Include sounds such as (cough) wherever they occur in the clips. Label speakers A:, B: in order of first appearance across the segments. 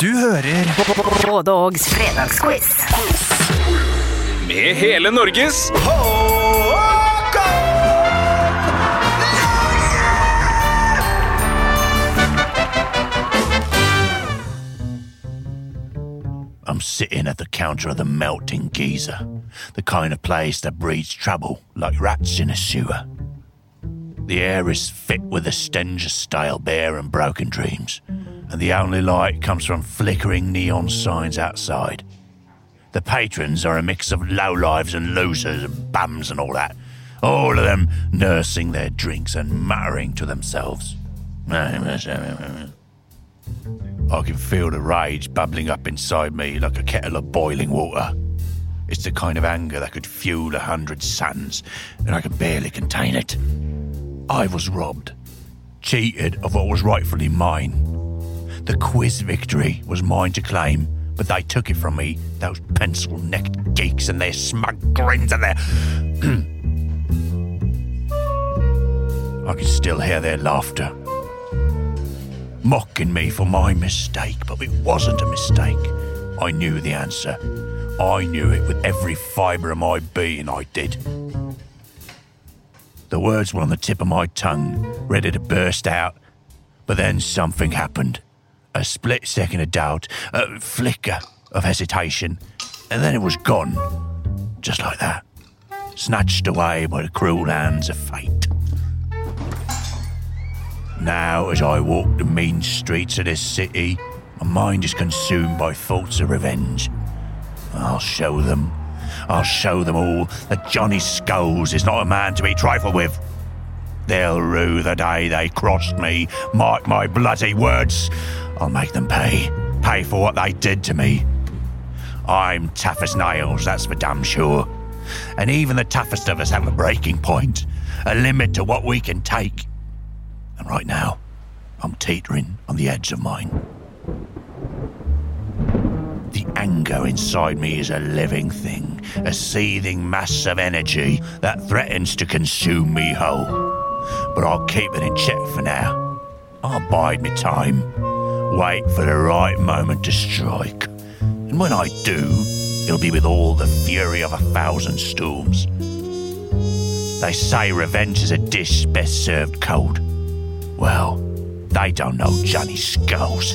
A: Du hører
B: Både Ågs fredagsquiz.
C: Med hele Norges
D: I'm sitting at the counter of the melting geezer, the kind of place that breeds trouble like rats in a sewer. The air is fit with the stench of stale beer and broken dreams, and the only light comes from flickering neon signs outside. The patrons are a mix of lowlives and losers and bums and all that, all of them nursing their drinks and muttering to themselves. I can feel the rage bubbling up inside me like a kettle of boiling water. It's the kind of anger that could fuel a hundred suns, and I can barely contain it. I was robbed, cheated of what was rightfully mine. The quiz victory was mine to claim, but they took it from me, those pencil necked geeks and their smug grins and their. (clears throat) I can still hear their laughter mocking me for my mistake, but it wasn't a mistake. I knew the answer. I knew it with every fibre of my being, I did. The words were on the tip of my tongue, ready to burst out, but then something happened. A split second of doubt, a flicker of hesitation, and then it was gone. Just like that. Snatched away by the cruel hands of fate. Now, as I walk the mean streets of this city, my mind is consumed by thoughts of revenge. I'll show them, I'll show them all that Johnny Skulls is not a man to be trifled with. They'll rue the day they crossed me, mark my bloody words. I'll make them pay, pay for what they did to me. I'm tough as nails, that's for damn sure. And even the toughest of us have a breaking point, a limit to what we can take. And right now, I'm teetering on the edge of mine. The anger inside me is a living thing, a seething mass of energy that threatens to consume me whole. But I'll keep it in check for now. I'll bide my time, wait for the right moment to strike. And when I do, it'll be with all the fury of a thousand storms. They say revenge is a dish best served cold. Well, they don't know Johnny Skulls.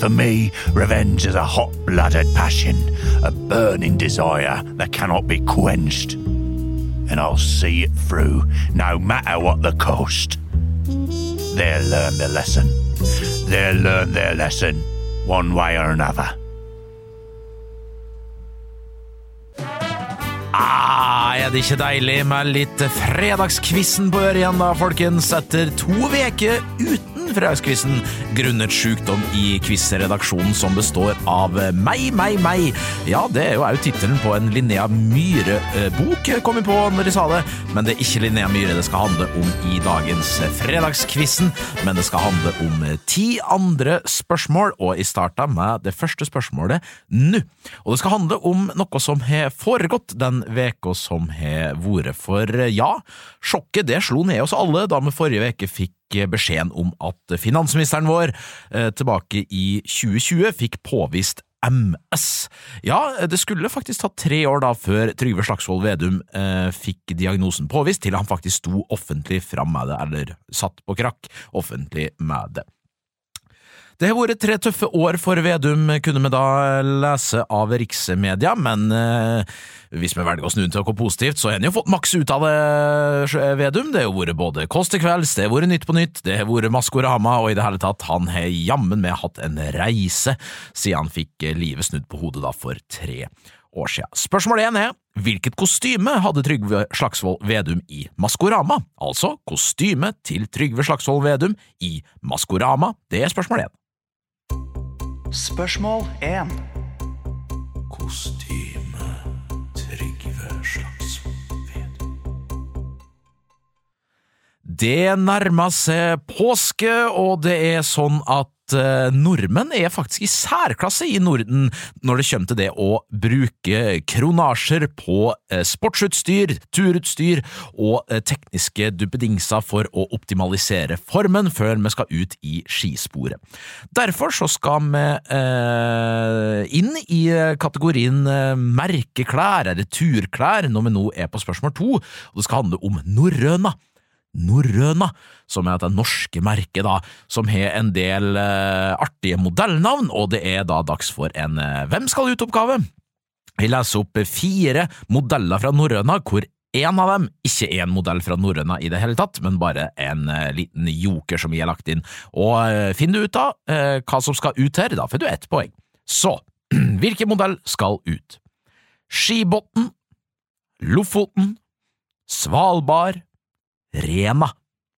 D: For me, revenge is a hot blooded passion, a burning desire that cannot be quenched. And I'll see it through, no matter what the cost. They'll learn the lesson. They'll learn their lesson, one way or another.
E: Ah, er det ikke deilig med litt fredagskvissen på øret igjen, da, folkens? Etter to uker uten fredagskvissen grunnet sykdom i quizredaksjonen som består av meg, meg, meg. Ja, det er jo òg tittelen på en Linnea Myhre-bok, kom vi på når de sa det. Men det er ikke Linnea Myhre det skal handle om i dagens fredagskvissen, men det skal handle om ti andre spørsmål, og jeg starta med det første spørsmålet nå. Og det skal handle om noe som har foregått den veka som har vært. For ja, sjokket det slo ned oss alle da vi forrige uke fikk beskjeden om at finansministeren vår eh, tilbake i 2020 fikk påvist MS. Ja, det skulle faktisk ta tre år da før Trygve Slagsvold Vedum eh, fikk diagnosen påvist, til han faktisk sto offentlig fram med det, eller satt på krakk offentlig med det. Det har vært tre tøffe år for Vedum, kunne vi da lese av riksmedia, men eh, hvis vi velger å snu til noe positivt, så har han jo fått maks ut av det, Vedum. Det har jo vært både Kåss til kvelds, det har vært Nytt på nytt, det har vært Maskorama, og i det hele tatt, han har jammen med hatt en reise siden han fikk livet snudd på hodet da for tre år siden. Spørsmål én er hvilket kostyme hadde Trygve Slagsvold Vedum i Maskorama? Altså kostyme til Trygve Slagsvold Vedum i Maskorama, det er spørsmål én.
A: Spørsmål 1.
D: Kostyme Trygve Slagsvold Vedum.
E: Det nærmer seg påske, og det er sånn at at eh, nordmenn er faktisk i særklasse i Norden når det kommer til det å bruke kronasjer på eh, sportsutstyr, turutstyr og eh, tekniske duppedingser for å optimalisere formen før vi skal ut i skisporet. Derfor så skal vi inn i kategorien merkeklær, eller turklær, når vi nå er på spørsmål to, og det skal handle om norrøna. Norrøna, som er det norske merket, da, som har en del eh, artige modellnavn, og det er da dags for en eh, Hvem skal ut-oppgave? Vi leser opp fire modeller fra norrøna, hvor én av dem ikke er en modell fra norrøna i det hele tatt, men bare en eh, liten joker som vi har lagt inn. Og eh, du ut da eh, hva som skal ut her, da får du ett poeng. Så, (clears throat) hvilken modell skal ut? Skibotn, Lofoten, Svalbard, Rena.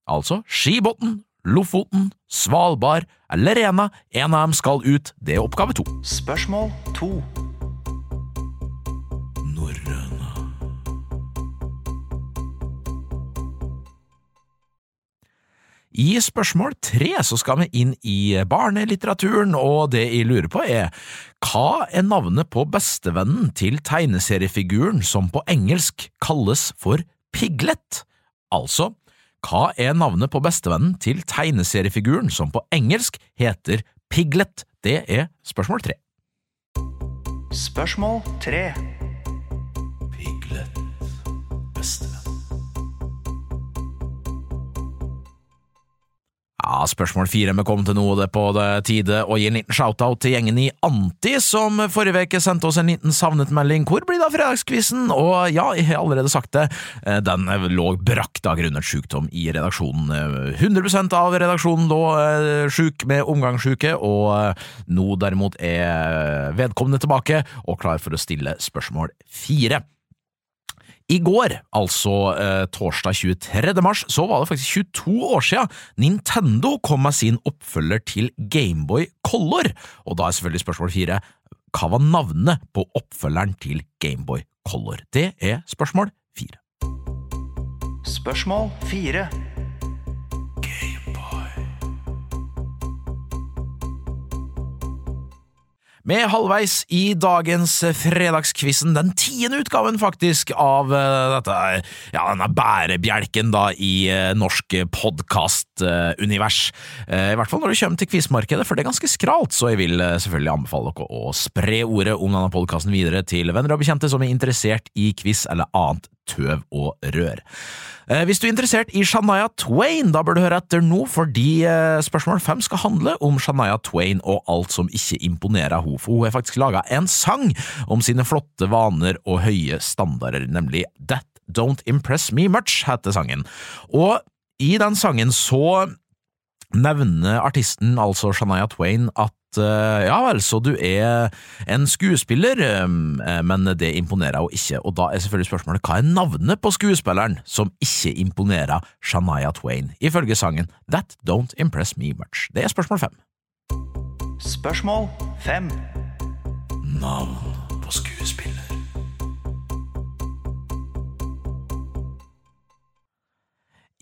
E: Altså Skibotn, Lofoten, Svalbard eller Rena. En av dem skal ut. Det er oppgave to.
A: Spørsmål to.
E: Norrøna. I spørsmål tre så skal vi inn i barnelitteraturen, og det jeg lurer på er hva er navnet på bestevennen til tegneseriefiguren som på engelsk kalles for Piglet? Altså, hva er navnet på bestevennen til tegneseriefiguren som på engelsk heter Piglet? Det er spørsmål tre.
A: Spørsmål tre.
E: Ja, spørsmål fire vi kom til noe, det på det tide å gi en liten shoutout til gjengen i Anti, som forrige uke sendte oss en liten savnet-melding. Hvor blir det av fredagskvissen? Og ja, jeg har allerede sagt det, eh, den lå brakt av grunnet sykdom i redaksjonen. Eh, 100 av redaksjonen lå eh, sjuk med omgangssjuke, og eh, nå derimot er vedkommende tilbake og klar for å stille spørsmål fire. I går, altså eh, torsdag 23. mars, så var det faktisk 22 år siden Nintendo kom med sin oppfølger til Gameboy Color, og da er selvfølgelig spørsmål fire hva var navnet på oppfølgeren til Gameboy Color? Det er spørsmål fire.
A: Spørsmål fire.
E: Er halvveis i dagens fredagskvissen, den tiende utgaven faktisk av eh, dette, ja, denne bærebjelken da i eh, norsk podkastunivers. I hvert fall når det kommer til quizmarkedet, for det er ganske skralt, så jeg vil eh, selvfølgelig anbefale dere å spre ordet om denne podkasten videre til venner og bekjente som er interessert i quiz eller annet tøv og rør. Eh, Hvis du er interessert i Shania Twain, da bør du høre etter nå, fordi eh, spørsmål fem skal handle om Shania Twain og alt som ikke imponerer henne, for hun har faktisk laga en sang om sine flotte vaner og høye standarder, nemlig That Don't Impress Me Much, heter sangen. Og i den sangen så nevner artisten, altså Shania Twain, at eh, ja vel, så du er en skuespiller, eh, men det imponerer jo ikke, og da er selvfølgelig spørsmålet hva er navnet på skuespilleren som ikke imponerer Shania Twain, ifølge sangen That Don't Impress Me Much? Det er spørsmål fem.
A: Spørsmål fem.
E: Navn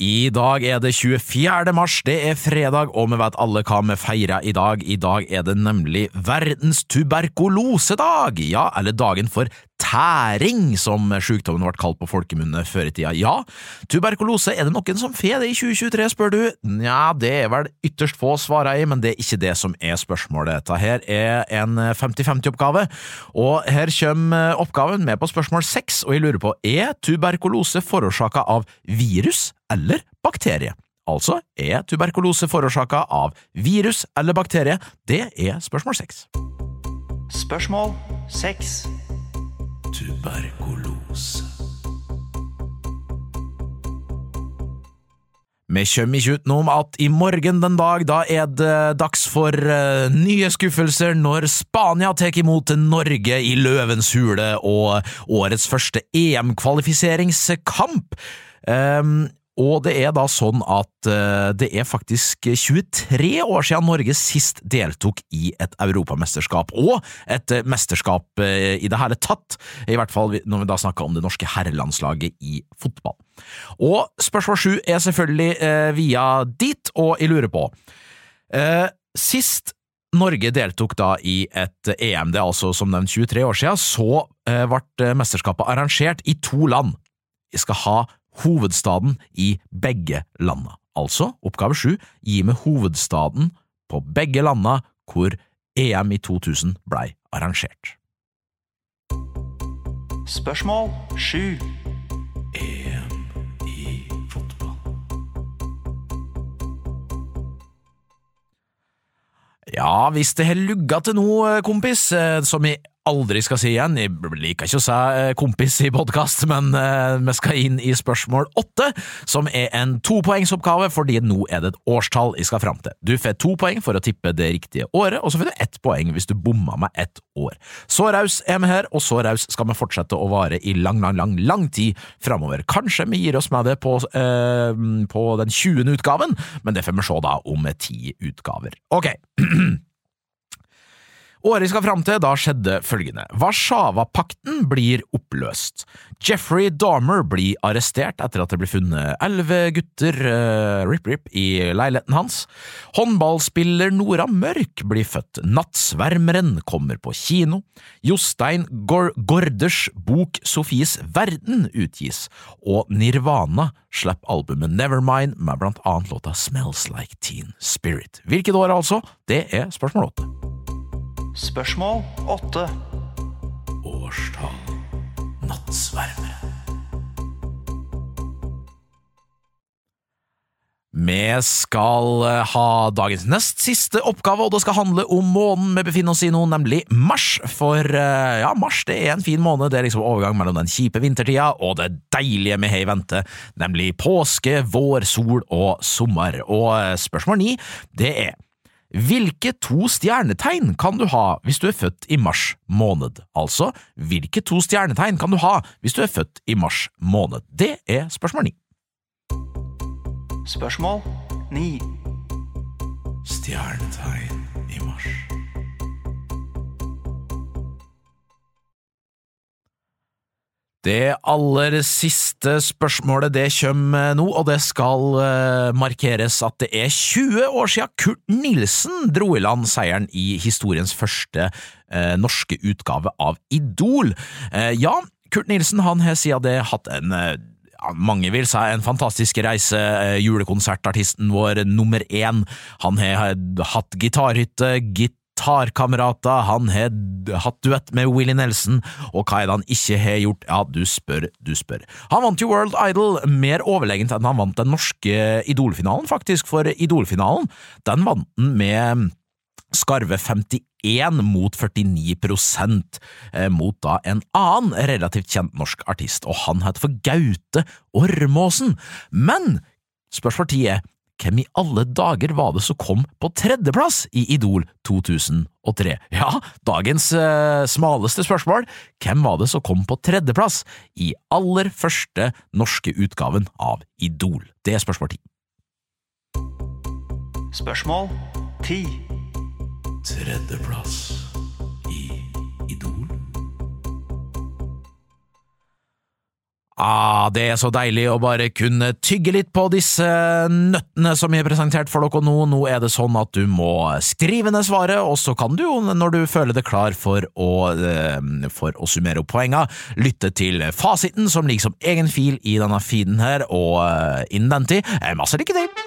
E: I dag er det 24. mars, det er fredag, og vi vet alle hva vi feirer i dag. I dag er det nemlig verdens tuberkulosedag, ja, eller dagen for tæring, som sykdommen ble kalt på folkemunne før i tida. Ja, tuberkulose, er det noen som får det i 2023, spør du? Nja, det er vel ytterst få, svarer jeg, men det er ikke det som er spørsmålet. Dette her er en 50-50-oppgave, og her kommer oppgaven med på spørsmål seks, og jeg lurer på, er tuberkulose forårsaka av virus eller bakterie? Altså, er tuberkulose forårsaka av virus eller bakterie? Det er spørsmål seks.
A: Spørsmål seks.
E: Tuberkulose. Vi kommer ikke utenom at i morgen den dag, da er det dags for uh, nye skuffelser når Spania tar imot Norge i Løvens hule og årets første EM-kvalifiseringskamp. Ehm, og det er da sånn at eh, det er faktisk 23 år siden Norge sist deltok i et europamesterskap, og et eh, mesterskap eh, i det hele tatt, i hvert fall når vi da snakker om det norske herrelandslaget i fotball. Og spørsmål sju er selvfølgelig via dit, og jeg lurer på sist Norge deltok da i et EM, det er altså som nevnt 23 år siden, så ble mesterskapet arrangert i to land. Vi skal ha hovedstaden i begge landa. Altså, oppgave sju, gi meg hovedstaden på begge landa hvor EM i 2000 blei arrangert.
A: Spørsmål 7.
E: EM i fotball. Ja, hvis det har lugga til nå, kompis, eh, som jeg aldri skal si igjen, jeg liker ikke å si eh, kompis i podkast, men eh, vi skal inn i spørsmål åtte, som er en topoengsoppgave, fordi nå er det et årstall jeg skal fram til. Du får to poeng for å tippe det riktige året, og så får du ett poeng hvis du bomma med ett år. Så raus er vi her, og så raus skal vi fortsette å vare i lang, lang, lang, lang tid framover. Kanskje vi gir oss med det på, eh, på den 20. utgaven, men det får vi se da om ti utgaver. Ok. (clears throat) Året skal fram til, da skjedde følgende. Warszawapakten blir oppløst. Jeffrey Dahmer blir arrestert etter at det blir funnet elleve gutter uh, rip-rip i leiligheten hans. Håndballspiller Nora Mørk blir født. Nattsvermeren kommer på kino. Jostein Gor Gorders bok Sofies verden utgis, og Nirvana slipper albumet Nevermind med blant annet låta Smells Like Teen Spirit. Hvilket år, altså? Det er spørsmål åtte.
A: Spørsmål 8.
E: Årstall Nattsverme. Vi skal eh, ha dagens nest siste oppgave, og det skal handle om månen vi befinner oss i nå, nemlig mars. For eh, ja, mars det er en fin måned, det er liksom overgang mellom den kjipe vintertida og det deilige vi har i vente, nemlig påske, vår, sol og sommer. Og eh, spørsmål ni, det er hvilke to stjernetegn kan du ha hvis du er født i mars måned? Altså, hvilke to stjernetegn kan du ha hvis du er født i mars måned? Det er spørsmål ni.
A: Spørsmål 9.
E: Stjernetegn i mars. Det aller siste spørsmålet det kommer nå, og det skal uh, markeres at det er 20 år siden Kurt Nilsen dro i land seieren i historiens første uh, norske utgave av Idol. Ja, Kurt Nilsen han har siden det hatt en mange vil si en fantastisk reise. Julekonsertartisten vår nummer én. Han har hatt gitarhytte, gitarkamerater, han har hatt duett med Willy Nelson, og hva er det han ikke har gjort? Ja, du spør, du spør. Han vant jo World Idol mer overlegent enn han vant den norske Idol-finalen, faktisk, for Idol-finalen, den vant han med skarve 51 mot 49 eh, mot da en annen relativt kjent norsk artist, og han het for Gaute Ormåsen. Men spørsmål ti er hvem i alle dager var det som kom på tredjeplass i Idol 2003? Ja, dagens eh, smaleste spørsmål, hvem var det som kom på tredjeplass i aller første norske utgaven av Idol? Det er spørsmål ti.
A: Spørsmål 10.
E: Tredjeplass i Idol? Ah, det er så deilig å bare kunne tygge litt på disse nøttene som jeg har presentert for dere nå. Nå er det sånn at du må skrive ned svaret, og så kan du jo, når du føler deg klar for å, eh, for å summere opp poenga, lytte til fasiten som ligger som egen fil i denne feeden her, og eh, innen den tid, masse lykke til!